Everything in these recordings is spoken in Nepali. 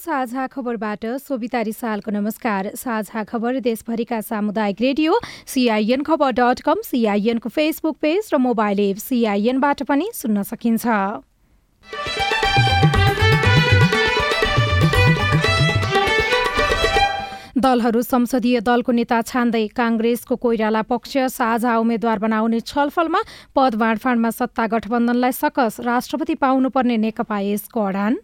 साझा खबरबाट सोभिता रिसालको नमस्कार। साझा खबर देशभरिका सामुदायिक रेडियो सिआइएन खबर डट कम सिआइएनको फेसबुक पेज र मोबाइल एप सिआइएनबाट पनि सुन्न सकिन्छ। दलहरू संसदीय दलको नेता छान्दै काङ्ग्रेसको कोइराला पक्ष साझा उम्मेद्वार बनाउने छलफलमा पद बाँडफाँडमा सत्ता गठबन्धनलाई सकस राष्ट्रपति पाउनुपर्ने नेकपा यसको अडान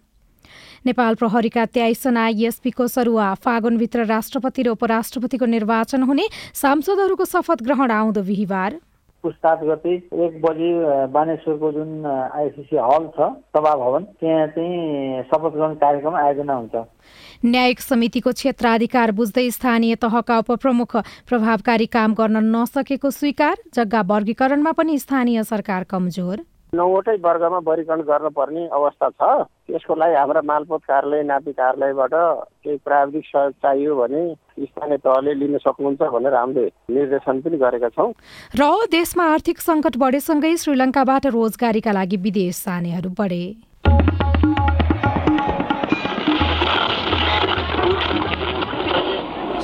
नेपाल प्रहरीका तेइसजना एसपीको सरुवा फागुनभित्र राष्ट्रपति र उपराष्ट्रपतिको निर्वाचन हुने सांसदहरूको शपथ ग्रहण आउँदो बिहिबार। पुस्ताद गते एक बजी बानेश्वरको जुन आइसिसी हल छ सभा भवन त्यहाँ चाहिँ शपथ ग्रहण कार्यक्रम आयोजना हुन्छ। न्यायिक समितिको क्षेत्राधिकार बुझ्दै स्थानीय तहका उपप्रमुख प्रभावकारी काम गर्न नसकेको स्वीकार जग्गा वर्गीकरणमा पनि स्थानीय सरकार कमजोर। नौवटै वर्गमा वर्गीकरण गर्नुपर्ने अवस्था छ। त्यसको लागि हाम्रा मालपोत कार्यालय नापी कार्यालयबाट केही प्राविधिक सहयोग चाहियो भने स्थानीय तहले लिन सक्नुहुन्छ भनेर हामीले निर्देशन पनि गरेका छौँ। र देशमा आर्थिक सङ्कट बढेसँगै श्रीलङ्काबाट रोजगारीका लागि विदेश जानेहरू बढे।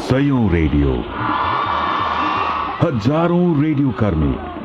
सयौं रेडियो। हजारौं रेडियो कर्मी।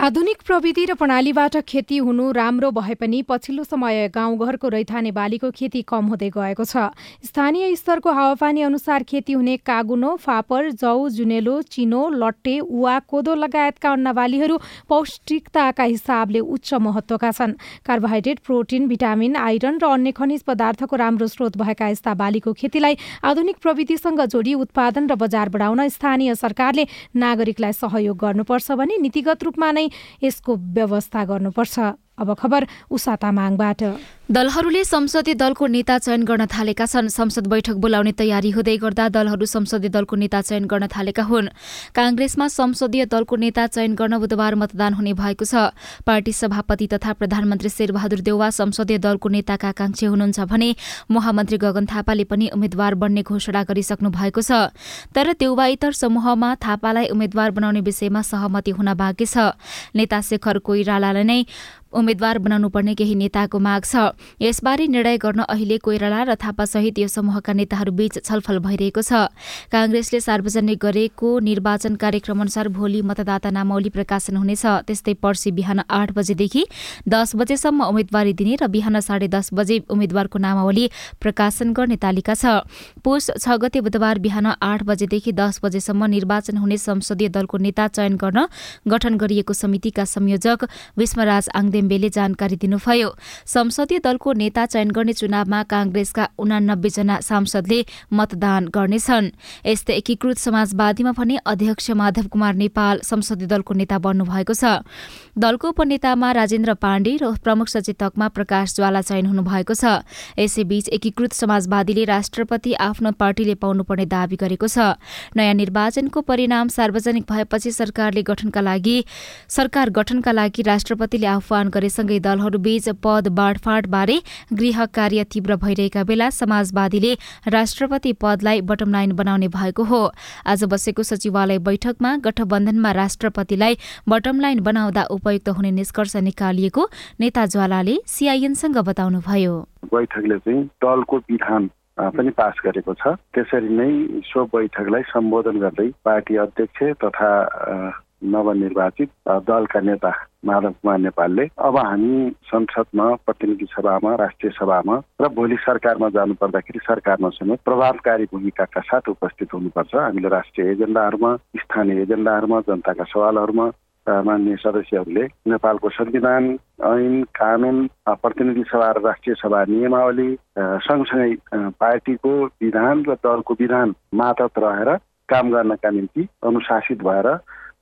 आधुनिक प्रविधि र प्रणालीबाट खेती हुनु राम्रो भए पनि पछिल्लो समय गाउँघरको रैथाने बालीको खेती कम हुँदै गएको छ। स्थानीय स्तरको हावापानी अनुसार खेती हुने कागुनो फापर जौ जुनेलो चिनो लट्टे उवा कोदो लगायतका अन्न बालीहरू पौष्टिकताका हिसाबले उच्च महत्वका छन्। कार्बोहाइड्रेट प्रोटिन भिटामिन आइरन र अन्य खनिज पदार्थको राम्रो स्रोत भएका यस्ता बालीको खेतीलाई आधुनिक प्रविधिसँग जोडी उत्पादन र बजार बढाउन स्थानीय सरकारले नागरिकलाई सहयोग गर्नुपर्छ भने नीतिगत रूपमा नै यसको व्यवस्था गर्नुपर्छ। अब खबर उषा तामाङबाट। दलहरूले संसदीय दलको नेता चयन गर्न थालेका छन्। संसद बैठक बोलाउने तयारी हुँदै गर्दा दलहरू संसदीय दलको नेता चयन गर्न थालेका हुन्। काङ्ग्रेसमा संसदीय दलको नेता चयन गर्न बुधबार मतदान हुने भएको छ। पार्टी सभापति तथा प्रधानमन्त्री शेरबहादुर देउवा संसदीय दलको नेताका आकांक्षी हुनुहुन्छ भने महामन्त्री गगन थापाले पनि उम्मेद्वार बन्ने घोषणा गरिसक्नु भएको छ। तर देउवा इतर समूहमा थापालाई उम्मेद्वार बनाउने विषयमा सहमति हुन बाँकी छ। नेता शेखर कोइरालालाई नै उम्मेद्वार बनाउनु पर्ने केही नेताको माग छ। यसबारे निर्णय गर्न अहिले कोइराला र थापासहित यो समूहका नेताहरूबीच छलफल भइरहेको छ। काङ्ग्रेसले सार्वजनिक गरेको निर्वाचन कार्यक्रम अनुसार भोलि मतदाता नामावली प्रकाशन हुनेछ। त्यस्तै पर्सि बिहान आठ बजेदेखि दस बजेसम्म उम्मेद्वारी दिने र बिहान साढे दस बजे उम्मेद्वारको नामावली प्रकाशन गर्ने तालिका छ। पुष छ गते बुधबार बिहान आठ बजेदेखि दस बजेसम्म निर्वाचन हुने संसदीय दलको नेता चयन गर्न गठन गरिएको समितिका संयोजक विष्मराज आङदे लिम्बेले जानकारी दिनुभयो। संसदीय दलको नेता चयन गर्ने चुनावमा काङ्ग्रेसका उनानब्बे जना सांसदले मतदान गर्नेछन्। यस्तै एकीकृत समाजवादीमा भने अध्यक्ष माधव कुमार नेपाल संसदीय दलको नेता बन्नु भएको छ। दलको उपनेतामा राजेन्द्र पाण्डे र प्रमुख सचेतकमा प्रकाश ज्वाला चयन हुनुभएको छ। यसैबीच एकीकृत समाजवादीले राष्ट्रपति आफ्नो पार्टीले पाउनुपर्ने दावी गरेको छ। नयाँ निर्वाचनको परिणाम सार्वजनिक भएपछि सरकारले गठनका लागि सरकार गठनका लागि राष्ट्रपतिले आह्वान गरेसँगै दलहरूबीच पद बाँडफाँडबारे गृह कार्य तीव्र भइरहेका बेला समाजवादीले राष्ट्रपति पदलाई बटम लाइन बनाउने भएको हो। आज बसेको सचिवालय बैठकमा गठबन्धनमा राष्ट्रपतिलाई बटम लाइन बनाउँदा उपयुक्त हुने निष्कर्ष निकालिएको नेता ज्वालाले सिआइएनसँग बताउनुभयो। बैठकले चाहिँ दलको विधान पनि पास गरेको छ। त्यसरी नै सो बैठकलाई सम्बोधन गर्दै पार्टी अध्यक्ष तथा नवनिर्वाचित दलका नेता माधव कुमार नेपालले। अब हामी संसदमा प्रतिनिधि सभामा राष्ट्रिय सभामा र भोलि सरकारमा जानु पर्दाखेरि सरकारमा समेत प्रभावकारी भूमिकाका साथ उपस्थित हुनुपर्छ। हामीले राष्ट्रिय एजेन्डाहरूमा स्थानीय एजेन्डाहरूमा जनताका सवालहरूमा मान्य सदस्यहरूले नेपालको संविधान ऐन कानुन प्रतिनिधि सभा र राष्ट्रिय सभा नियमावली सँगसँगै पार्टीको विधान र दलको विधान मातहत रहेर काम गर्नका निम्ति अनुशासित भएर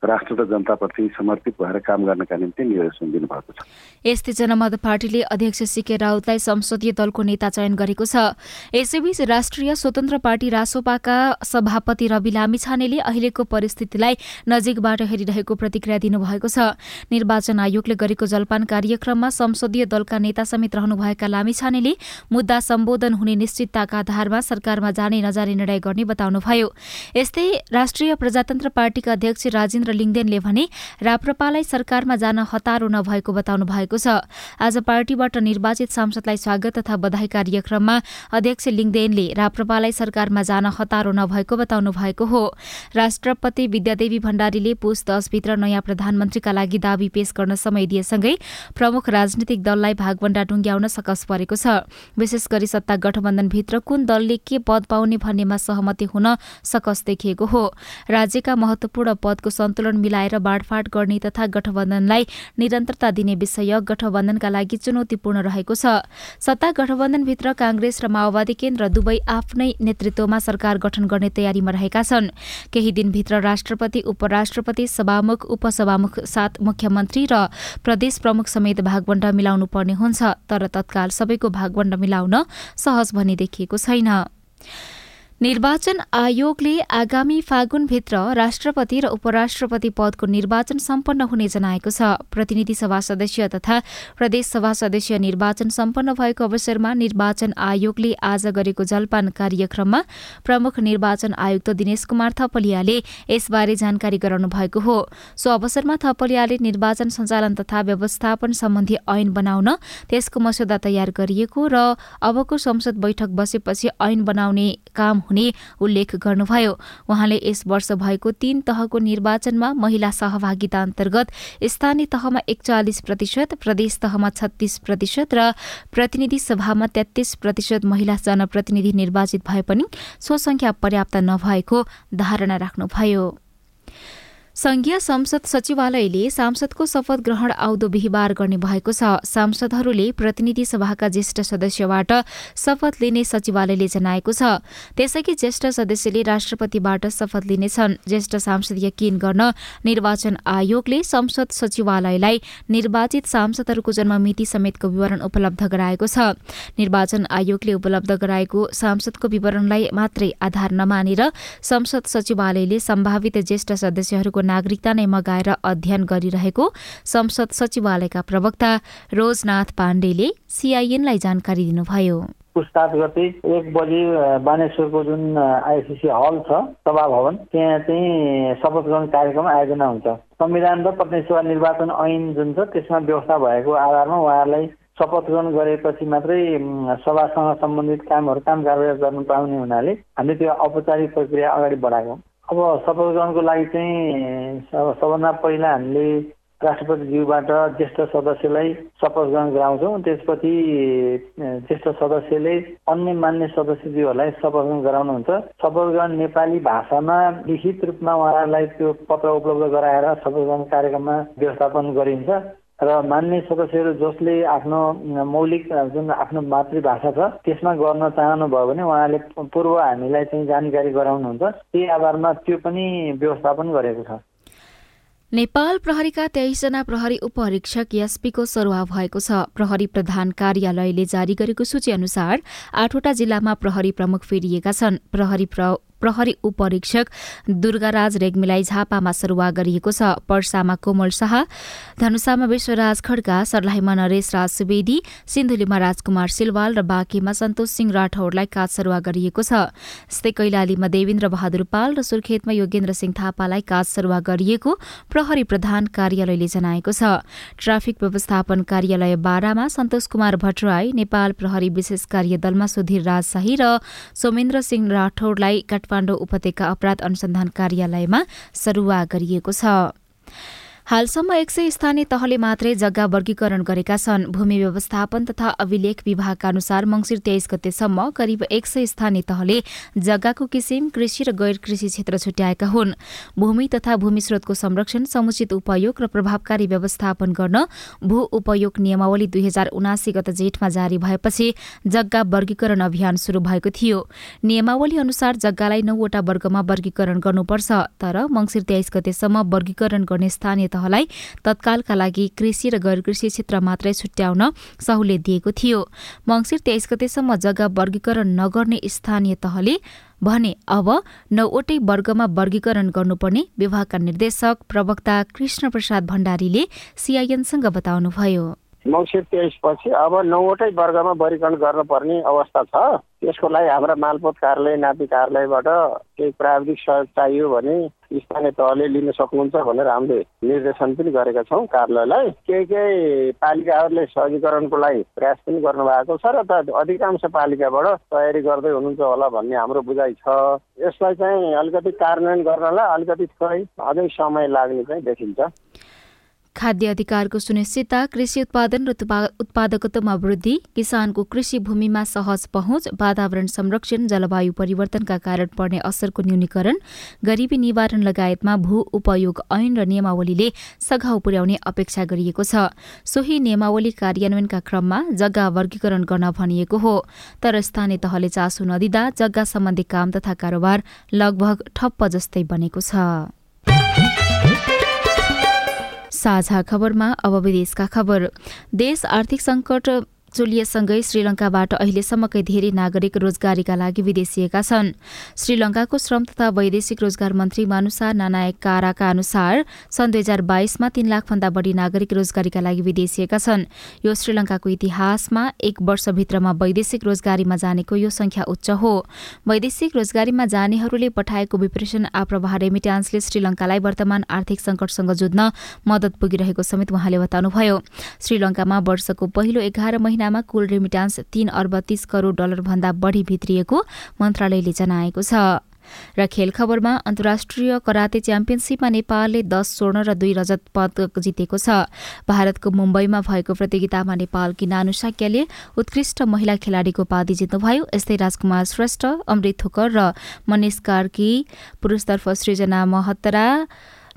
राष्ट्र र जनताप्रति समर्पित भएर काम गर्नका निम्ति निर्देशन दिनुभएको छ। यस्तै जनमत पार्टीले अध्यक्ष सीके राउतलाई संसदीय दलको नेता चयन गरेको छ। यसैबीच राष्ट्रिय स्वतन्त्र पार्टी रासोपाका सभापति रवि लामिछानेले अहिलेको परिस्थितिलाई नजिकबाट हेरिरहेको प्रतिक्रिया दिनुभएको छ। निर्वाचन आयोगले गरेको जलपान कार्यक्रममा संसदीय दलका नेता समेत रहनुभएका लामिछानेले मुद्दा सम्बोधन हुने निश्चितताका आधारमा सरकारमा जाने नजाने निर्णय गर्ने बताउनुभयो। यस्तै राष्ट्रिय प्रजातन्त्र पार्टीका अध्यक्ष राजेन्द्र राजेन्द्र लिङदेनले भने राप्रपालाई सरकारमा जान हतारो नभएको बताउनु भएको छ। आज पार्टीबाट निर्वाचित सांसदलाई स्वागत तथा बधाई कार्यक्रममा अध्यक्ष लिङदेनले राप्रपालाई सरकारमा जान हतारो नभएको बताउनु भएको हो। राष्ट्रपति विद्यादेवी भण्डारीले पुष दशभित्र नयाँ प्रधानमन्त्रीका लागि दावी पेश गर्न समय दिएसँगै प्रमुख राजनीतिक दललाई भागवण्डा टुङ्ग्याउन सकस परेको छ। विशेष गरी सत्ता गठबन्धनभित्र कुन दलले के पद पाउने भन्नेमा सहमति हुन सकस देखिएको हो। राज्यका महत्वपूर्ण पदको सन्तुलन मिलाएर बाँडफाँड गर्ने तथा गठबन्धनलाई निरन्तरता दिने विषय गठबन्धनका लागि चुनौतीपूर्ण रहेको छ। सत्ता गठबन्धनभित्र कांग्रेस र माओवादी केन्द्र दुवै आफ्नै नेतृत्वमा सरकार गठन गर्ने तयारीमा रहेका छन्। केही दिनभित्र राष्ट्रपति उपराष्ट्रपति सभामुख उपसभामुख साथ मुख्यमन्त्री र प्रदेश प्रमुख समेत भागवण्ड मिलाउनु पर्ने हुन्छ तर तत्काल सबैको भागवण्ड मिलाउन सहज भनी देखिएको छैन। निर्वाचन आयोगले आगामी फागुनभित्र राष्ट्रपति र उपराष्ट्रपति पदको निर्वाचन सम्पन्न हुने जनाएको छ। प्रतिनिधि सभा सदस्य तथा प्रदेश सभा सदस्य निर्वाचन सम्पन्न भएको अवसरमा निर्वाचन आयोगले आज गरेको जलपान कार्यक्रममा प्रमुख निर्वाचन आयुक्त दिनेश कुमार थपलियाले यसबारे जानकारी गराउनु भएको हो। सो अवसरमा थपलियाले निर्वाचन सञ्चालन तथा व्यवस्थापन सम्बन्धी ऐन बनाउन त्यसको मस्यौदा तयार गरिएको र अबको संसद बैठक बसेपछि ऐन बनाउने काम हुने उल्लेख गर्नुभयो। उहाँले यस वर्ष भएको तीन तहको निर्वाचनमा महिला सहभागिता अन्तर्गत स्थानीय तहमा एकचालिस प्रतिशत प्रदेश तहमा छत्तीस प्रतिशत र प्रतिनिधि सभामा तेत्तीस प्रतिशत महिला जनप्रतिनिधि निर्वाचित भए पनि सो संख्या पर्याप्त नभएको धारणा राख्नुभयो। संघीय संसद सचिवालयले सांसदको शपथ ग्रहण आउँदो बिहिबार गर्ने भएको छ। सांसदहरूले प्रतिनिधि सभाका ज्येष्ठ सदस्यबाट शपथ लिने सचिवालयले जनाएको छ। त्यसअघि ज्येष्ठ सदस्यले राष्ट्रपतिबाट शपथ लिनेछन्। ज्येष्ठ सांसद यकिन गर्न निर्वाचन आयोगले संसद सचिवालयलाई निर्वाचित सांसदहरूको जन्ममिति समेतको विवरण उपलब्ध गराएको छ। निर्वाचन आयोगले उपलब्ध गराएको सांसदको विवरणलाई मात्रै आधार नमानेर संसद सचिवालयले सम्भावित ज्येष्ठ सदस्यहरूको नागरिकता नै मगाएर अध्ययन गरिरहेको संसद सचिवालयका प्रवक्ता रोजनाथ पाण्डेले सीआईएनलाई जानकारी दिनुभयो। पुस्ताद गते एक बजी बानेश्वरको जुन आइसिसी हल छ सभा भवन त्यहाँ चाहिँ शपथ ग्रहण कार्यक्रम आयोजना हुन्छ। संविधान र प्रतिनिधि सभा निर्वाचन ऐन जुन छ त्यसमा व्यवस्था भएको आधारमा उहाँहरूलाई शपथ ग्रहण गरेपछि मात्रै सभासँग सम्बन्धित कामहरू काम कारवाही गर्नु पाउने हुनाले हामीले त्यो औपचारिक प्रक्रिया अगाडि बढाएको। अब शपथ ग्रहणको लागि चाहिँ सबभन्दा पहिला हामीले राष्ट्रपतिज्यूबाट ज्येष्ठ सदस्यलाई शपथ ग्रहण गराउँछौँ। त्यसपछि ज्येष्ठ सदस्यले अन्य मान्य सदस्यज्यूहरूलाई शपथ ग्रहण गराउनुहुन्छ। शपथ ग्रहण नेपाली भाषामा लिखित रूपमा उहाँहरूलाई त्यो पत्र उपलब्ध गराएर शपथ ग्रहण कार्यक्रममा व्यवस्थापन गरिन्छ। र मान्य सदस्यहरू जसले आफ्नो मौलिक जुन आफ्नो मातृभाषा छ त्यसमा गर्न चाहनुभयो भने उहाँले पूर्व हामीलाई चाहिँ जानकारी गराउनुहुन्छ। त्यही आधारमा त्यो पनि व्यवस्थापन गरेको छ। नेपाल प्रहरीका तेइसजना प्रहरी उपरीक्षक एसपीको सरुवा भएको छ। प्रहरी प्रधान कार्यालयले जारी गरेको सूची अनुसार आठवटा जिल्लामा प्रहरी प्रमुख फेरिएका छन्। प्रहरी प्रहरी उपरीक्षक दुर्गाराज रेग्मीलाई झापामा सरुवा गरिएको छ। पर्सामा कोमल शाह धनुषामा विश्वराज खड्का सर्लाहीमा नरेश राज सुवेदी सिन्धुलीमा राजकुमार सिलवाल र बाँकीमा सन्तोष सिंह राठौड़लाई काज सरुवा गरिएको छ। यस्तै कैलालीमा देवेन्द्र बहादुर पाल र सुर्खेतमा योगेन्द्र सिंह थापालाई काज सरुवा गरिएको प्रहरी प्रधान कार्यालयले जनाएको छ। ट्राफिक व्यवस्थापन कार्यालय बाह्रमा सन्तोष कुमार भट्टराई नेपाल प्रहरी विशेष कार्यदलमा सुधीर राजशाही र सोमेन्द्र सिंह राठौड़लाई काठमाडौँ उपत्यका अपराध अनुसन्धान कार्यालयमा सरुवा गरिएको छ। हालसम्म एक सय स्थानीय तहले मात्रै जग्गा वर्गीकरण गरेका छन्। भूमि व्यवस्थापन तथा अभिलेख विभागका अनुसार मंगिर तेइस गतेसम्म करिब एक सय स्थानीय तहले जग्गाको किसिम कृषि र गैर कृषि क्षेत्र छुट्याएका हुन्। भूमि तथा भूमि स्रोतको संरक्षण समुचित उपयोग र प्रभावकारी व्यवस्थापन गर्न भू उपयोग नियमावली दुई हजार उनासी गत जेठमा जारी भएपछि जग्गा वर्गीकरण अभियान शुरू भएको थियो। नियमावली अनुसार जग्गालाई नौवटा वर्गमा वर्गीकरण गर्नुपर्छ तर मंगिर तेइस गतेसम्म वर्गीकरण गर्ने स्थानीय तहलाई तत्कालका लागि कृषि र गैर कृषि क्षेत्र मात्रै छुट्याउन सहुलियत दिएको थियो। मंगिर तेइस गतेसम्म जग्गा वर्गीकरण नगर्ने स्थानीय तहले भने अब नौवटै वर्गमा वर्गीकरण गर्नुपर्ने विभागका निर्देशक प्रवक्ता कृष्ण प्रसाद भण्डारीले सीआईएनसँग बताउनुभयो। मङ्सिर तेइस पछि अब नौवटै वर्गमा वर्गीकरण गर्नुपर्ने अवस्था छ। त्यसको लागि हाम्रा मालपोत कार्यालय नापी कार्यालयबाट केही प्राविधिक सहयोग चाहियो भने स्थानीय तहले लिन सक्नुहुन्छ भनेर हामीले निर्देशन पनि गरेका छौँ कार्यालयलाई। केही केही पालिकाहरूले सहजीकरणको लागि प्रयास पनि गर्नुभएको छ र त अधिकांश पालिकाबाट तयारी गर्दै हुनुहुन्छ होला भन्ने हाम्रो बुझाइ छ। यसलाई चाहिँ अलिकति कार्यान्वयन गर्नलाई अलिकति थोरै अझै समय लाग्ने चाहिँ देखिन्छ। खाद्य अधिकारको सुनिश्चितता कृषि उत्पादन र उत्पादकत्वमा वृद्धि किसानको कृषि भूमिमा सहज पहुँच वातावरण संरक्षण जलवायु परिवर्तनका कारण पर्ने असरको न्यूनीकरण गरिबी निवारण लगायतमा भू उपयोग ऐन र नियमावलीले सघाउ पुर्याउने अपेक्षा गरिएको छ। सोही नियमावली कार्यान्वयनका क्रममा जग्गा वर्गीकरण गर्न भनिएको हो। तर स्थानीय तहले चासो नदिँदा जग्गा सम्बन्धी काम तथा कारोबार लगभग ठप्प जस्तै बनेको छ। साझा खबरमा अब विदेशका खबर। देश आर्थिक सङ्कट चोलिएसँगै श्रीलङ्काबाट अहिलेसम्मकै धेरै नागरिक रोजगारीका लागि विदेशिएका छन्। श्रीलङ्काको श्रम तथा वैदेशिक रोजगार मन्त्री मानुसा नानायक काराका अनुसार सन् दुई हजार बाइसमा तीन लाखभन्दा बढी नागरिक रोजगारीका लागि विदेशिएका छन्। यो श्रीलङ्काको इतिहासमा एक वर्षभित्रमा वैदेशिक रोजगारीमा जानेको यो संख्या उच्च हो। वैदेशिक रोजगारीमा जानेहरूले पठाएको विप्रेषण आप्रवाह रेमिट्यान्सले श्रीलङ्कालाई वर्तमान आर्थिक संकटसँग जुझ्न मदत पुगिरहेको समेत उहाँले बताउनुभयो। श्रीलङ्कामा वर्षको पहिलो एघार महिना महिनामा कुल रेमिटान्स तीन अर्ब तीस करोड़ डलरभन्दा बढी भित्रिएको मन्त्रालयले जनाएको छ। र खेल खबरमा अन्तर्राष्ट्रिय कराते च्याम्पियनसिपमा नेपालले दस स्वर्ण र दुई रजत पदक जितेको छ। भारतको मुम्बईमा भएको प्रतियोगितामा नेपालकी नानु साक्यले उत्कृष्ट महिला खेलाड़ीको उपाधि जित्नुभयो। यस्तै राजकुमार श्रेष्ठ अमृत थोकर र मनिष कार्की पुरुषतर्फ सृजना महतरा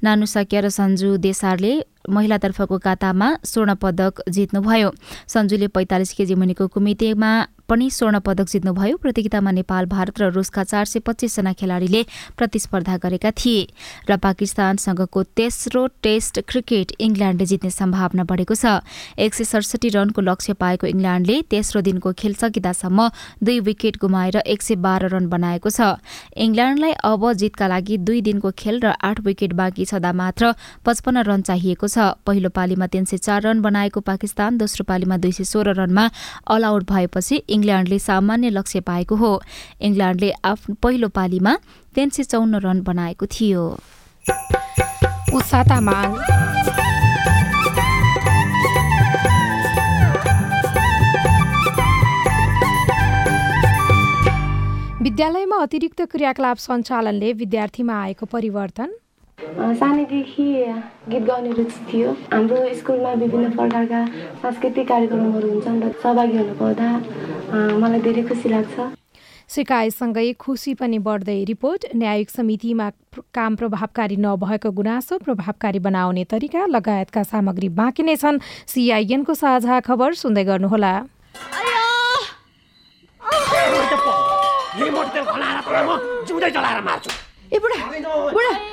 नानु साक्य र सञ्जु देसारले महिलातर्फको कातामा स्वर्ण पदक जित्नुभयो। सञ्जुले पैंतालिस केजी मुनिको कुमितेमा पनि स्वर्ण पदक जित्नुभयो। प्रतियोगितामा नेपाल भारत र रुसका चार सय पच्चिसजना खेलाड़ीले प्रतिस्पर्धा गरेका थिए र पाकिस्तानसँगको तेस्रो टेस्ट क्रिकेट इङ्ल्याण्डले जित्ने सम्भावना बढेको छ। एक सय सडसठी रनको लक्ष्य पाएको इङ्ल्याण्डले तेस्रो दिनको खेल सकिँदासम्म दुई विकेट गुमाएर एक सय बाह्र रन बनाएको छ। इङ्ल्याण्डलाई अब जितका लागि दुई दिनको खेल र आठ विकेट बाँकी छँदा मात्र पचपन्न रन चाहिएको छ। पहिलो पालीमा तीन सय चार रन बनाएको पाकिस्तान दोस्रो पालीमा दुई सय सोह्र रनमा अल आउट भएपछि इङ्ल्याण्डले सामान्य लक्ष्य पाएको हो। इङ्ल्याण्डले आफ्नो पहिलो पालीमा तीन सय चौन्न रन बनाएको थियो। विद्यालयमा अतिरिक्त क्रियाकलाप सञ्चालनले विद्यार्थीमा आएको परिवर्तन। सानैदेखि गीत गाउने रुचि थियो। हाम्रो स्कुलमा विभिन्न प्रकारका सांस्कृतिक कार्यक्रमहरू हुन्छन् र सहभागी हुनु पाउँदा मलाई धेरै खुसी लाग्छ। सिकाइसँगै खुसी पनि बढ्दै रिपोर्ट न्यायिक समितिमा काम प्रभावकारी नभएको गुनासो प्रभावकारी बनाउने तरिका लगायतका सामग्री बाँकी नै छन्। सिआइएनको साझा खबर सुन्दै गर्नुहोला। ए बुढा बुढा।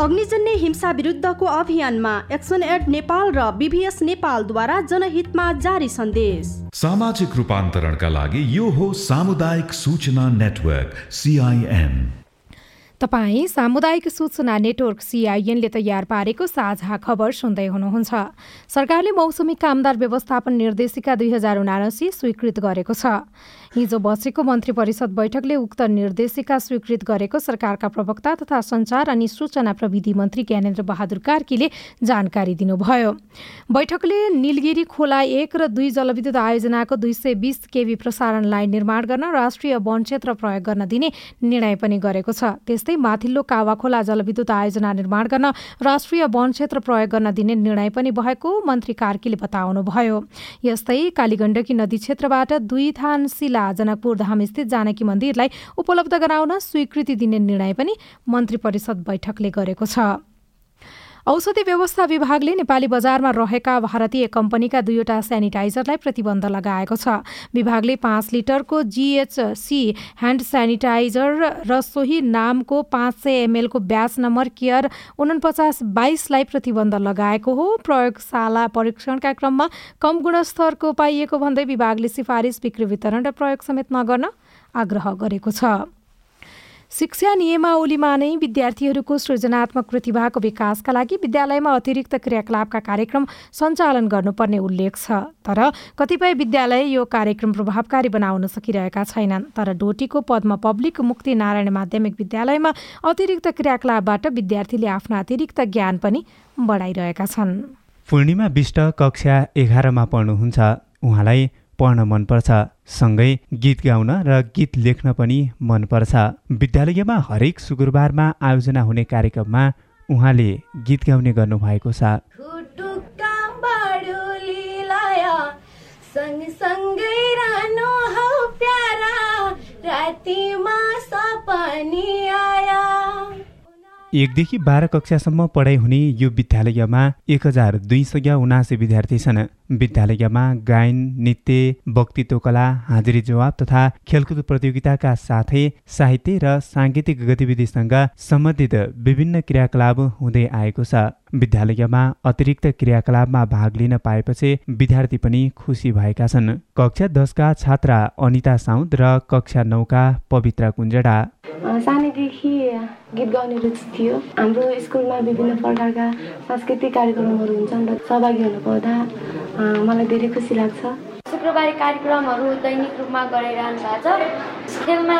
अग्निजन्य हिंसा विरुद्धको अभियानमा एक्सन एड नेपाल र बिभिएस नेपालद्वारा जनहितमा जारी सन्देश। सामाजिक रूपान्तरणका लागि यो हो सामुदायिक सूचना नेटवर्क सिआइएन तपाईँ सामुदायिक सूचना नेटवर्क सिआइएनले तयार पारेको साझा खबर सुन्दै हुनुहुन्छ। सरकारले मौसमी कामदार व्यवस्थापन निर्देशिका दुई हजार उनासी स्वीकृत गरेको छ। हिजो बसेको मन्त्री परिषद बैठकले उक्त निर्देशिका स्वीकृत गरेको सरकारका प्रवक्ता तथा सञ्चार अनि सूचना प्रविधि मन्त्री ज्ञानेन्द्र बहादुर कार्कीले जानकारी दिनुभयो। बैठकले निलगिरी खोला एक र दुई जलविद्युत आयोजनाको दुई सय बिस केवी प्रसारण लाइन निर्माण गर्न राष्ट्रिय वन क्षेत्र प्रयोग गर्न दिने निर्णय पनि गरेको छ। त्यस्तै माथिल्लो कावाखोला जलविद्युत आयोजना निर्माण गर्न राष्ट्रिय वन क्षेत्र प्रयोग गर्न दिने निर्णय पनि भएको मन्त्री कार्कीले बताउनुभयो। यस्तै कालीगण्डकी नदी क्षेत्रबाट दुई थान शिला जनकपुर धामस्थित जानकी मन्दिरलाई उपलब्ध गराउन स्वीकृति दिने निर्णय पनि मन्त्री परिषद बैठकले गरेको छ। औषधि व्यवस्था विभागले नेपाली बजारमा रहेका भारतीय कम्पनीका दुईवटा सेनिटाइजरलाई प्रतिबन्ध लगाएको छ। विभागले पाँच लिटरको जिएचसी ह्यान्ड सेनिटाइजर र सोही नामको पाँच सय एमएलको ब्याच नम्बर केयर उनपचास बाइसलाई प्रतिबन्ध लगाएको हो। प्रयोगशाला परीक्षणका क्रममा कम गुणस्तरको पाइएको भन्दै विभागले सिफारिस बिक्री वितरण र प्रयोग समेत नगर्न आग्रह गरेको छ। शिक्षा नियमावलीमा नै विद्यार्थीहरूको सृजनात्मक प्रतिभाको विकासका लागि विद्यालयमा अतिरिक्त क्रियाकलापका कार्यक्रम सञ्चालन गर्नुपर्ने उल्लेख छ। तर कतिपय विद्यालय यो कार्यक्रम प्रभावकारी बनाउन सकिरहेका छैनन्। तर डोटीको पद्म पब्लिक मुक्ति नारायण माध्यमिक विद्यालयमा अतिरिक्त क्रियाकलापबाट विद्यार्थीले आफ्नो अतिरिक्त ज्ञान पनि बढाइरहेका छन्। पूर्णिमा विष्ट कक्षा एघारमा पढ्नुहुन्छ। उहाँलाई पढ्न मनपर्छ सँगै गीत गाउन र गीत लेख्न पनि मनपर्छ। विद्यालयमा हरेक शुक्रबारमा आयोजना हुने कार्यक्रममा उहाँले गीत गाउने गर्नुभएको छ। सपनी आया। एकदेखि बाह्र कक्षासम्म पढाइ हुने यो विद्यालयमा एक हजार दुई सय उनासी विद्यार्थी छन्। विद्यालयमा गायन नृत्य वक्तित्व कला हाजिरी जवाब तथा खेलकुद प्रतियोगिताका साथै साहित्य र साङ्गीतिक गतिविधिसँग सम्बन्धित विभिन्न क्रियाकलाप हुँदै आएको छ। विद्यालयमा अतिरिक्त क्रियाकलापमा भाग लिन पाएपछि विद्यार्थी पनि खुसी भएका छन्। कक्षा दसका छात्रा अनिता साउद र कक्षा नौका पवित्र कुञ्जडा। सानैदेखि गीत गाउने रुचि थियो। हाम्रो स्कुलमा विभिन्न प्रकारका सांस्कृतिक कार्यक्रमहरू हुन्छन् र सहभागी हुन पाउँदा मलाई धेरै खुसी लाग्छ। शुक्रबारे कार्यक्रमहरू दैनिक रूपमा गरिरहनु भएको छ। खेलमा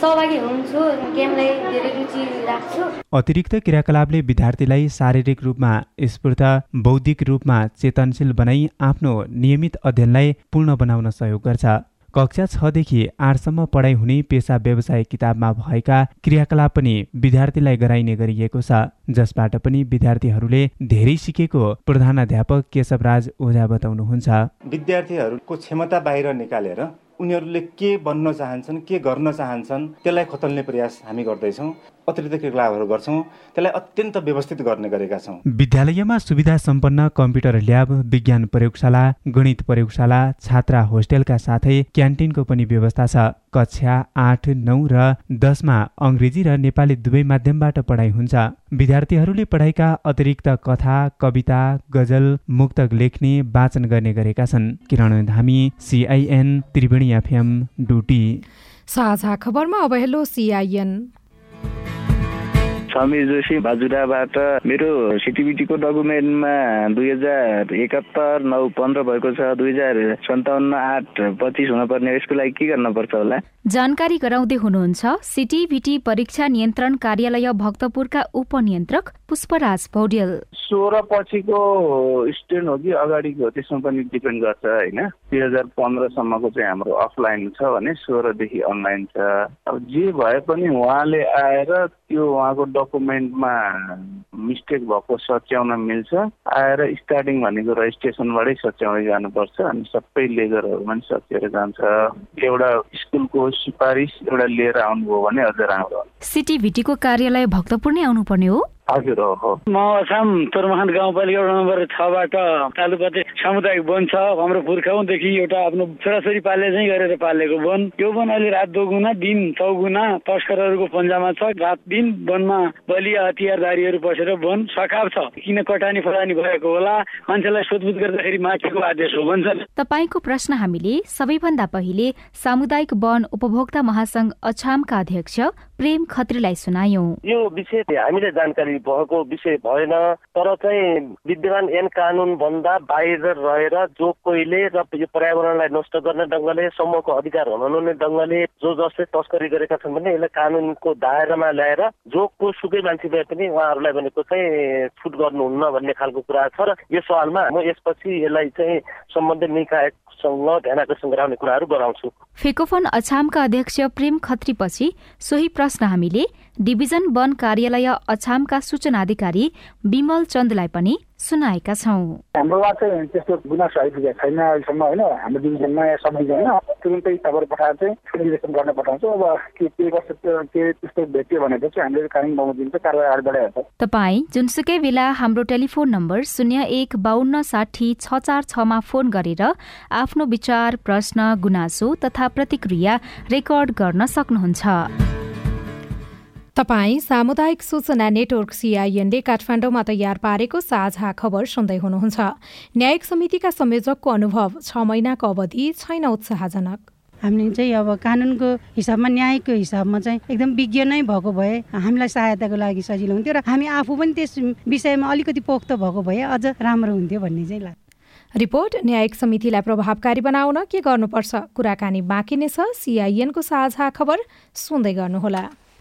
सहभागी हुन्छु गेमलाई धेरै रुचि राख्छु। अतिरिक्त क्रियाकलापले विद्यार्थीलाई शारीरिक रूपमा स्फूर्त बौद्धिक रूपमा चेतनशील बनाई आफ्नो नियमित अध्ययनलाई पूर्ण बनाउन सहयोग गर्छ। कक्षा छदेखि आठसम्म पढाइ हुने पेसा व्यवसाय किताबमा भएका क्रियाकलाप पनि विद्यार्थीलाई गराइने गरिएको छ। जसबाट पनि विद्यार्थीहरूले धेरै सिकेको प्रधानाध्यापक केशवराज ओझा बताउनुहुन्छ। विद्यार्थीहरूको क्षमता बाहिर निकालेर उनीहरूले के बन्न चाहन्छन् के गर्न चाहन्छन् त्यसलाई खतल्ने प्रयास हामी गर्दैछौँ। अतिरिक्त क्रियाकलापहरू गर्छौँ। त्यसलाई अत्यन्त व्यवस्थित गर्ने गरेका छौँ। विद्यालयमा सुविधा सम्पन्न कम्प्युटर ल्याब विज्ञान प्रयोगशाला गणित प्रयोगशाला छात्रा होस्टेलका साथै क्यान्टिनको पनि व्यवस्था छ। कक्षा आठ नौ र दसमा अङ्ग्रेजी र नेपाली दुवै माध्यमबाट पढाइ हुन्छ। विद्यार्थीहरूले पढाइका अतिरिक्त कथा कविता गजल मुक्तक लेख्ने वाचन गर्ने गरेका छन्। Kiran Dhami CIN Triveni FM Doti. साझा खबरमा अब हेलो सिआइएन समीर जोशी बाजुराबाट मेरो सिटिबिटीको डकुमेन्टमा दुई हजार एकात्तर नौ पन्ध्र भएको छ दुई हजार सन्ताउन्न आठ पच्चिस हुनुपर्ने यसको लागि के गर्नुपर्छ होला? जानकारी गराउँदै हुनुहुन्छ सिटिभिटी परीक्षा नियन्त्रण कार्यालय भक्तपुरका उपनियन्त्रक पुष्पराज पौडेल सोह्र पछिको स्टुडेन्ट हो कि अगाडिको हो त्यसमा पनि डिपेन्ड गर्छ होइन? दुई हजार पन्ध्रसम्मको चाहिँ हाम्रो अफलाइन छ भने सोह्रदेखि अनलाइन छ। अब जे भए पनि उहाँले आएर त्यो उहाँको डकुमेन्टमा मिस्टेक भएको सच्याउन मिल्छ। आएर स्टार्टिङ भनेको रजिस्ट्रेसनबाटै सच्याउँदै जानुपर्छ अनि सबै लेजरहरू पनि सकिएर जान्छ। एउटा स्कुलको सिफारिस एउटा लिएर आउनुभयो भने अझ राम्रो। सिटिभिटीको कार्यालय भक्तपुर नै आउनुपर्ने हो। हजुर हो म असाम तोरमखान गाउँपालिका वडा नम्बर छबाट तालुपते सामुदायिक वन छ हाम्रो पुर्खाउदेखि एउटा आफ्नो छोराछोरी पाले चाहिँ गरेर पालेको वन। यो वन अहिले रात दोगुना दिन चौगुना तस्करहरूको पन्जामा छ रात दिन वनमा बलिया हतियारधारीहरू बसेर वन सकाप छ। किन कटानी फटानी भएको होला? मान्छेलाई सोधबुझ गर्दाखेरि माथिको आदेश हो भन्छन्। तपाईँको प्रश्न हामीले सबैभन्दा पहिले सामुदायिक वन उपभोक्ता महासंघ अछामका अध्यक्ष प्रेम खत्रीलाई सुनायौं। यो विषय हामीले जानकारी भएको विषय भएन तर चाहिँ विद्यमान ऐन कानुन भन्दा बाहिर रहेर जो कोहीले र यो पर्यावरणलाई नष्ट गर्ने ढङ्गले समूहको अधिकार हुनुहुने ढङ्गले जो जसले तस्करी गरेका छन् भने यसलाई कानुनको दायरामा ल्याएर जो को सुकै मान्छे भए पनि उहाँहरूलाई भनेको चाहिँ छुट गर्नुहुन्न भन्ने खालको कुरा छ र यो सवालमा म यसपछि यसलाई चाहिँ सम्बन्धित निकायसँग ध्यान आकर्षण गराउने कुराहरू गराउँछु। फेकोफोन अछामका अध्यक्ष प्रेम खत्रीपछि सोही प्रश्न हामीले डिभिजन वन कार्यालय अछामका सूचना अधिकारी विमल चन्दलाई पनि सुनाएका छौँ। हाम्रोमा चाहिँ त्यस्तो गुनासो आइपुगेको छैन अहिलेसम्म होइन? हाम्रो डिभिजनमा या समयमा तुरुन्तै खबर पठाएर चाहिँ इन्भेस्टिगेसन गर्न पठाउँछौँ। अब के के कस्तो के त्यस्तो भेट्यो भनेपछि हामीले बमोजिम चाहिँ कारवाही अगाडि बढाइहाल्छ। तपाईँ जुनसुकै बेला हाम्रो टेलिफोन नम्बर शून्य एक बाहन्न साठी छ चार छमा फोन गरेर आफ्नो विचार प्रश्न गुनासो तथा प्रतिक्रिया रेकर्ड गर्न सक्नुहुन्छ। तपाई सामुदायिक सूचना नेटवर्क सिआइएनले काठमाडौँमा तयार पारेको साझा खबर सुन्दै हुनुहुन्छ। न्यायिक समितिका संयोजकको अनुभव छ महिनाको अवधि छैन उत्साहजनक। हामीले चाहिँ अब कानुनको हिसाबमा न्यायको हिसाबमा चाहिँ एकदम विज्ञ नै भएको भए हामीलाई सहायताको लागि सजिलो हुन्थ्यो र हामी आफू पनि त्यस विषयमा अलिकति पोख्त भएको भए अझ राम्रो हुन्थ्यो भन्ने चाहिँ लाग्छ। रिपोर्ट न्यायिक समितिलाई प्रभावकारी बनाउन के गर्नुपर्छ? कुराकानी बाँकी नै छ। सिआइएनको साझा खबर सुन्दै गर्नुहोला।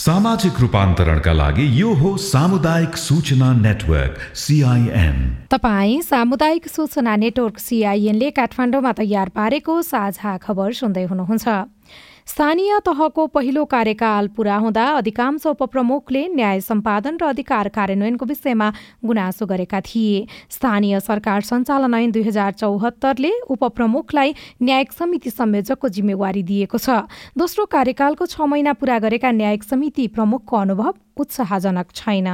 सामाजिक रूपान्तरणका लागि यो हो सामुदायिक सूचना नेटवर्क सिआइएन तपाईँ सामुदायिक सूचना नेटवर्क सिआइएनले काठमाडौँमा तयार पारेको साझा खबर सुन्दै हुनुहुन्छ। स्थानीय तहको पहिलो कार्यकाल पूरा हुँदा अधिकांश उपप्रमुखले न्याय सम्पादन र अधिकार कार्यान्वयनको विषयमा गुनासो गरेका थिए। स्थानीय सरकार सञ्चालन ऐन दुई हजार चौहत्तरले उपप्रमुखलाई न्यायिक समिति संयोजकको जिम्मेवारी दिएको छ। दोस्रो कार्यकालको छ महिना पूरा गरेका न्यायिक समिति प्रमुखको अनुभव उत्साहजनक छैन।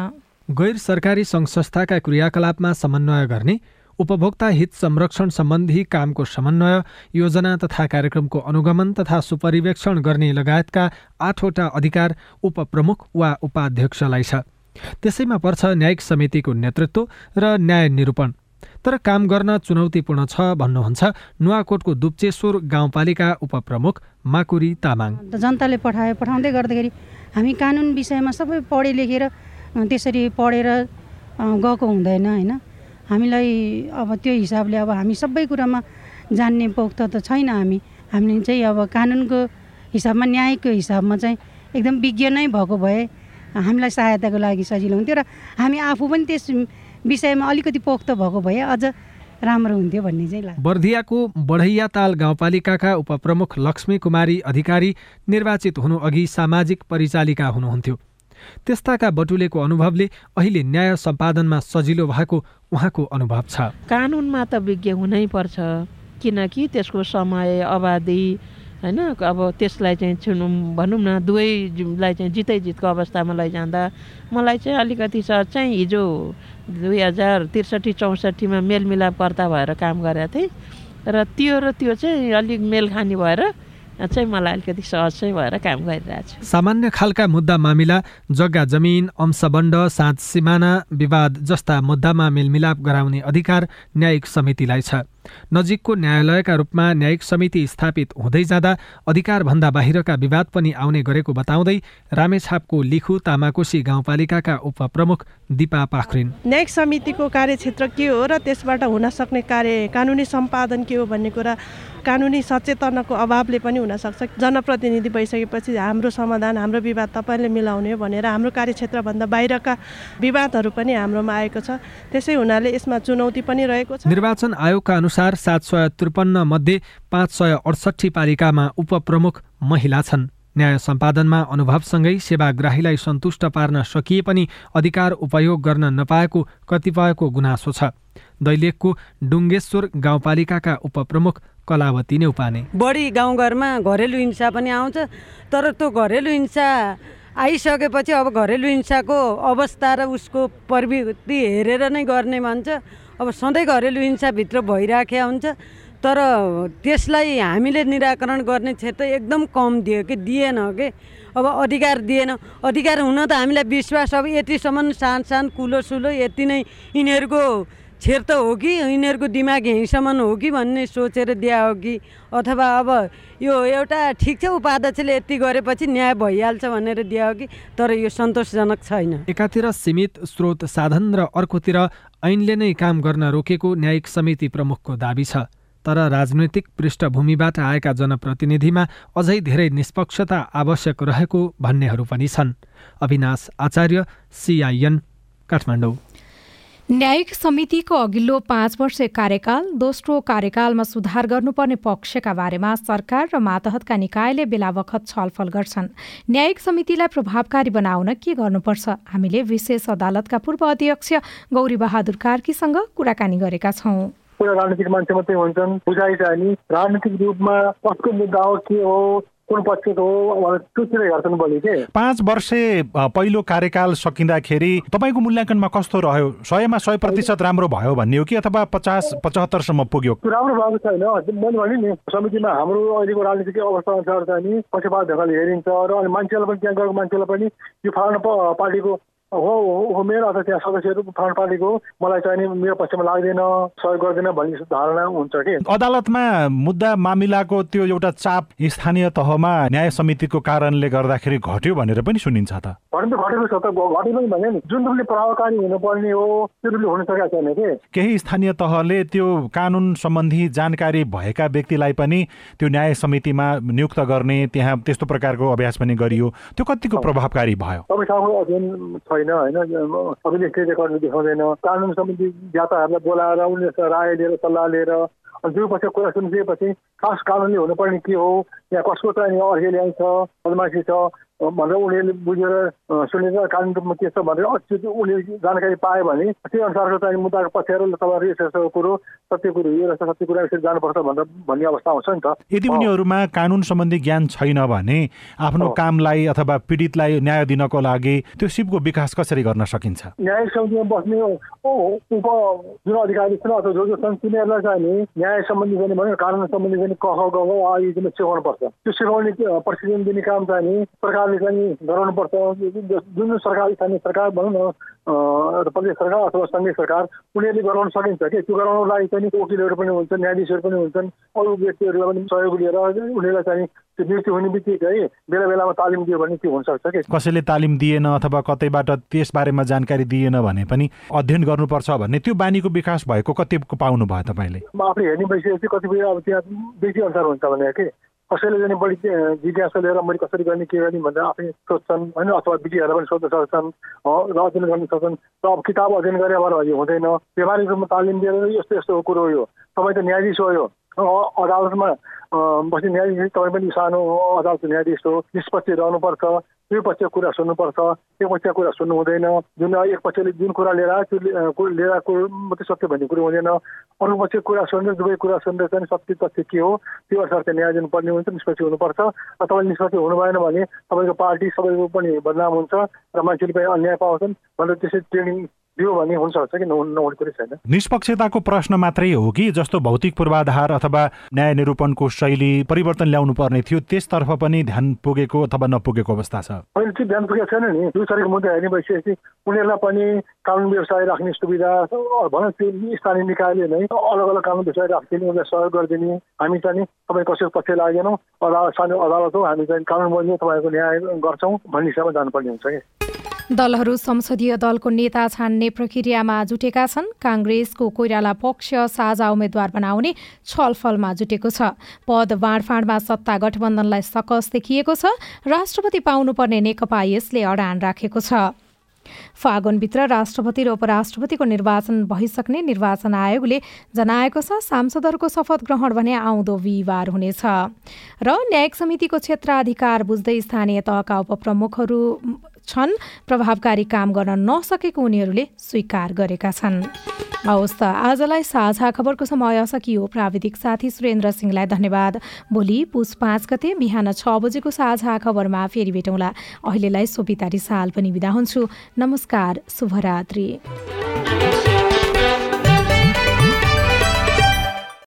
गैर सरकारी सङ्घ संस्थाका क्रियाकलापमा समन्वय गर्ने उपभोक्ता हित संरक्षण सम्बन्धी कामको समन्वय योजना तथा कार्यक्रमको अनुगमन तथा सुपरिवेक्षण गर्ने लगायतका आठवटा अधिकार उपप्रमुख वा उपाध्यक्षलाई छ। त्यसैमा पर्छ न्यायिक समितिको नेतृत्व र न्याय निरूपण। तर काम गर्न चुनौतीपूर्ण छ भन्नुहुन्छ नुवाकोटको दुप्चेश्वर गाउँपालिका उपप्रमुख माकुरी तामाङ। जनताले पठाए पठाउँदै गर्दाखेरि हामी कानुन विषयमा सबै पढे लेखेर त्यसरी पढेर गएको हुँदैन होइन? हामीलाई अब त्यो हिसाबले अब हामी सबै कुरामा जान्ने पोख्त त छैन हामी। हामीले चाहिँ अब कानुनको हिसाबमा न्यायको हिसाबमा चाहिँ एकदम विज्ञ नै भएको भए हामीलाई सहायताको लागि सजिलो हुन्थ्यो र हामी आफू पनि त्यस विषयमा अलिकति पोख्त भएको भए अझ राम्रो हुन्थ्यो भन्ने चाहिँ लाग्छ। बर्दियाको बढैया ताल गाउँपालिकाका उपप्रमुख लक्ष्मी कुमारी अधिकारी निर्वाचित हुनु अघि सामाजिक परिचालिका हुनुहुन्थ्यो। त्यस्ताका बटुलेको अनुभवले अहिले न्याय सम्पादनमा सजिलो भएको उहाँको अनुभव छ। कानुनमा त विज्ञ हुनै पर्छ किनकि त्यसको समय अवधि होइन अब त्यसलाई चाहिँ छुनु भनौँ न दुवैलाई चाहिँ जितै जितको अवस्थामा लैजाँदा मलाई चाहिँ अलिकति चाहिँ हिजो दुई हजार त्रिसठी चौसठीमा मेलमिलापकर्ता भएर काम गरेको थिएँ र त्यो र त्यो चाहिँ अलिक मेलखानी भएर चाहिँ मलाई अलिकति सहज चाहिँ भएर काम गरिरहेको छु सामान्य खालका मुद्दा मामिला जग्गा जमिन अंशबण्ड साँझ सिमाना विवाद जस्ता मुद्दामा मेलमिलाप गराउने अधिकार न्यायिक समितिलाई छ। नजिकको न्यायालयका रूपमा न्यायिक समिति स्थापित हुँदै जाँदा अधिकारभन्दा बाहिरका विवाद पनि आउने गरेको बताउँदै रामेछापको लिखु तामाकोशी गाउँपालिकाका उपप्रमुख दिपा पाखरिन। न्यायिक समितिको कार्यक्षेत्र के हो र त्यसबाट हुन सक्ने कार्य कानुनी सम्पादन के हो भन्ने कुरा कानुनी सचेतनाको अभावले पनि हुनसक्छ। जनप्रतिनिधि भइसकेपछि हाम्रो समाधान हाम्रो विवाद तपाईँले मिलाउने हो भनेर हाम्रो कार्यक्षेत्रभन्दा बाहिरका विवादहरू पनि हाम्रोमा आएको छ। त्यसै हुनाले यसमा चुनौती पनि रहेको छ। निर्वाचन आयोगका अनुसार सात सय त्रिपन्न मध्ये पाँच सय अडसट्ठी पालिकामा उपप्रमुख महिला छन्। न्याय सम्पादनमा अनुभवसँगै सेवाग्राहीलाई सन्तुष्ट पार्न सकिए पनि अधिकार उपयोग गर्न नपाएको कतिपयको गुनासो छ। दैलेखको डुङ्गेश्वर गाउँपालिकाका उपप्रमुख कलावती नै उपाने। बढी गाउँघरमा घरेलु हिंसा पनि आउँछ तर त्यो घरेलु हिंसा आइसकेपछि अब घरेलु हिंसाको अवस्था र उसको प्रवृत्ति हेरेर नै गर्ने भन्छ अब सधैँ घरेलु हिंसाभित्र भइराखेका हुन्छ तर त्यसलाई हामीले निराकरण गर्ने क्षेत्र एकदम कम दियो कि दिएन कि? अब अधिकार दिएन। अधिकार हुन त हामीलाई विश्वास अब यतिसम्म सान सान कुलो सुलो यति नै यिनीहरूको छेर त हो कि यिनीहरूको दिमाग यहीँसम्म हो कि भन्ने सोचेर दिया हो कि? अथवा अब यो एउटा ठिक छ उपाध्यक्षले यति गरेपछि न्याय भइहाल्छ भनेर दिया हो कि? तर यो सन्तोषजनक छैन। एकातिर सीमित स्रोत साधन र अर्कोतिर ऐनले नै काम गर्न रोकेको न्यायिक समिति प्रमुखको दावी छ। तर राजनैतिक पृष्ठभूमिबाट आएका जनप्रतिनिधिमा अझै धेरै निष्पक्षता आवश्यक रहेको भन्नेहरू पनि छन्। अविनाश आचार्य सिआइएन काठमाडौँ। न्यायिक समितिको अघिल्लो पाँच वर्ष कार्यकाल दोस्रो कार्यकालमा सुधार गर्नुपर्ने पक्षका बारेमा सरकार र मातहतका निकायले बेला बखत छलफल गर्छन्। न्यायिक समितिलाई प्रभावकारी बनाउन के गर्नुपर्छ? हामीले विशेष अदालतका पूर्व अध्यक्ष गौरी बहादुर कार्कीसँग कुराकानी गरेका छौँ। राजनीतिक मान्छे मात्रै हुन्छन्। बुझाइ राजनीतिक रूपमा कसको मुद्दा हो के हो कुन पक्षको हो। त्योतिर हेर्छन् भोलि के। पाँच वर्ष पहिलो कार्यकाल सकिँदाखेरि तपाईँको मूल्याङ्कनमा कस्तो रह्यो? सयमा सय प्रतिशत राम्रो भयो भन्ने हो कि अथवा पचास पचहत्तरसम्म पुग्यो? राम्रो भएको छैन। मैले भने नि समितिमा हाम्रो अहिलेको राजनीतिक अवस्था अनुसार चाहिँ नि पक्षपात ढङ्गले हेरिन्छ। र अनि मान्छेलाई पनि त्यहाँ गएको मान्छेलाई पनि यो फलानु पार्टीको हो हो मेरो अथवा त्यहाँ सदस्यहरू फलानु पार्टीको मलाई चाहिँ नि मेरो पक्षमा लाग्दैन सहयोग गर्दैन भन्ने धारणा हुन्छ कि। अदालतमा मुद्दा मामिलाको त्यो एउटा चाप स्थानीय तहमा न्याय समितिको कारणले गर्दाखेरि घट्यो भनेर पनि सुनिन्छ त। घट्नु त घटेको छ त घटे पनि भने नि। जुन रूपले प्रभावकारी हुनुपर्ने हो त्यो रूपले हुन सकेको छैन कि। केही स्थानीय तहले त्यो कानुन सम्बन्धी जानकारी भएका व्यक्तिलाई पनि त्यो न्याय समितिमा नियुक्त गर्ने त्यहाँ त्यस्तो प्रकारको अभ्यास पनि गरियो। त्यो कतिको प्रभावकारी भयो? तपाईँसँग अध्ययन छैन होइन? अभिलेख रेकर्ड देखाउँदैन कानुन सम्बन्धी ज्ञाताहरूलाई बोलाएर उनीहरूसँग राय लिएर सल्लाह लिएर दुई पछि कुरा सुनिसकेपछि खास कानुनले हुनुपर्ने के हो यहाँ कसको चाहिँ अर्घे ल्याइन्छ बदमासी छ भनेर उनीहरूले बुझेर सुनेर कानुन रूपमा के छ भनेर अझ उनीहरूले जानकारी पायो भने त्यही अनुसारको चाहिँ मुद्दाको पछ्याएर तपाईँहरू यस्तो यस्तो कुरो सत्य कुरो यो रहेछ सत्य कुरा यसरी जानुपर्छ भनेर भन्ने अवस्था आउँछ नि त। यदि उनीहरूमा कानुन सम्बन्धी ज्ञान छैन भने आफ्नो कामलाई अथवा पीडितलाई न्याय दिनको लागि त्यो सिपको विकास कसरी गर्न सकिन्छ? न्यायिक समितिमा बस्ने उप जुन अधिकारी छन् अथवा जो जो छन् तिनीहरूलाई चाहिँ न्याय सम्बन्धी गर्ने भने कानुन सम्बन्धी गर्ने कह गह आदि सिकाउनुपर्छ। त्यो सिकाउने प्रशिक्षण दिने काम चाहिँ सरकार सरकारले चाहिँ गराउनुपर्छ जुन सरकार स्थानीय सरकार भनौँ न प्रदेश सरकार अथवा सङ्घीय सरकार उनीहरूले गराउन सकिन्छ कि? त्यो गराउनको लागि चाहिँ वकिलहरू पनि हुन्छन् न्यायाधीशहरू पनि हुन्छन् अरू व्यक्तिहरूलाई पनि सहयोग लिएर उनीहरूलाई चाहिँ त्यो मृत्यु हुने बित्तिकै बेला बेलामा तालिम दियो भने त्यो हुनसक्छ कि? कसैले तालिम दिएन अथवा कतैबाट त्यस बारेमा जानकारी दिएन भने पनि अध्ययन गर्नुपर्छ भन्ने त्यो बानीको विकास भएको कति पाउनु भयो तपाईँले आफूले हेर्ने भइसकेपछि कतिपय अब त्यहाँ व्यक्ति अनुसार हुन्छ भने कि? कसैले पनि बढी जिज्ञासा लिएर मैले कसरी गर्ने के गर्ने भनेर आफै सोध्छन् होइन? अथवा विधिहरूलाई पनि सोध्न सक्छन् र अध्ययन गर्न सक्छन्। र अब किताब अध्ययन गरे भएर यो हुँदैन। व्यवहारिक रूपमा तालिम दिएर यस्तो यस्तो कुरो हो यो। तपाईँ त न्यायाधीश हो यो। अदालतमा बस्ने न्यायाधीश तपाईँ पनि सानो अदालतको न्यायाधीश हो। निष्पक्ष रहनुपर्छ। दुई पक्षको कुरा सुन्नुपर्छ एक पक्षको कुरा सुन्नु हुँदैन जुन एक पक्षले जुन कुरा लिएर आयो त्यो लिएर आएको मात्रै सत्य भन्ने कुरो हुँदैन अरू पक्षको कुरा सुनेर दुवै कुरा सुनेर चाहिँ सत्य तथ्य के हो त्यो अनुसार चाहिँ न्याय दिनुपर्ने हुन्छ निष्पक्ष हुनुपर्छ र तपाईँले निष्पक्ष हुनु भएन भने तपाईँको पार्टी सबैको पनि बदनाम हुन्छ र मान्छेले पनि अन्याय पाउँछन् भनेर त्यसरी ट्रेनिङ दियो भने हुन्छ कि नहुने कुरै छैन। निष्पक्षताको प्रश्न मात्रै हो कि जस्तो भौतिक पूर्वाधार अथवा न्याय निरूपणको शैली परिवर्तन ल्याउनु पर्ने थियो त्यसतर्फ पनि ध्यान पुगेको अथवा नपुगेको अवस्था छ। अहिले चाहिँ ध्यान पुगेको छैन नि। दुई तारिक मुद्दा हेर्ने भइसकेपछि उनीहरूलाई पनि कानुन व्यवसाय राख्ने सुविधा भनौँ त्यो स्थानीय निकायले नै अलग अलग कानुन व्यवसाय राखिदिने उनीहरूलाई सहयोग गरिदिने। हामी चाहिँ तपाईँ कसैको पक्ष लागेनौँ। अदालत सानो अदालत हो हामी चाहिँ कानुन बन्ने तपाईँको न्याय गर्छौँ भन्ने हिसाबमा जानुपर्ने हुन्छ कि। दलहरू संसदीय दलको नेता छान्ने प्रक्रियामा जुटेका छन्। काङ्ग्रेसको कोइराला पक्ष साझा उम्मेद्वार बनाउने छलफलमा जुटेको छ। पद बाँडफाँडमा सत्ता गठबन्धनलाई सकस देखिएको छ। राष्ट्रपति पाउनुपर्ने नेकपा यसले अडान राखेको छ। फागुनभित्र राष्ट्रपति र उपराष्ट्रपतिको निर्वाचन भइसक्ने निर्वाचन आयोगले जनाएको छ सांसदहरूको शपथ ग्रहण भने आउँदो बिहिबार हुनेछ। र न्यायिक समितिको क्षेत्राधिकार बुझ्दै स्थानीय तहका उपप्रमुखहरू छन्। प्रभावकारी काम गर्न नसकेको उनीहरूले स्वीकार गरेका छन्। हवस् त आजलाई साझा खबरको समय सकियो। प्राविधिक साथी सुरेन्द्र सिंहलाई धन्यवाद। भोलि पुस पाँच गते बिहान छ बजेको साझा खबरमा फेरि भेटौँला। अहिलेलाई सोभिता साल पनि बिदा हुन्छु। नमस्कार शुभरात्री।